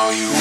on you.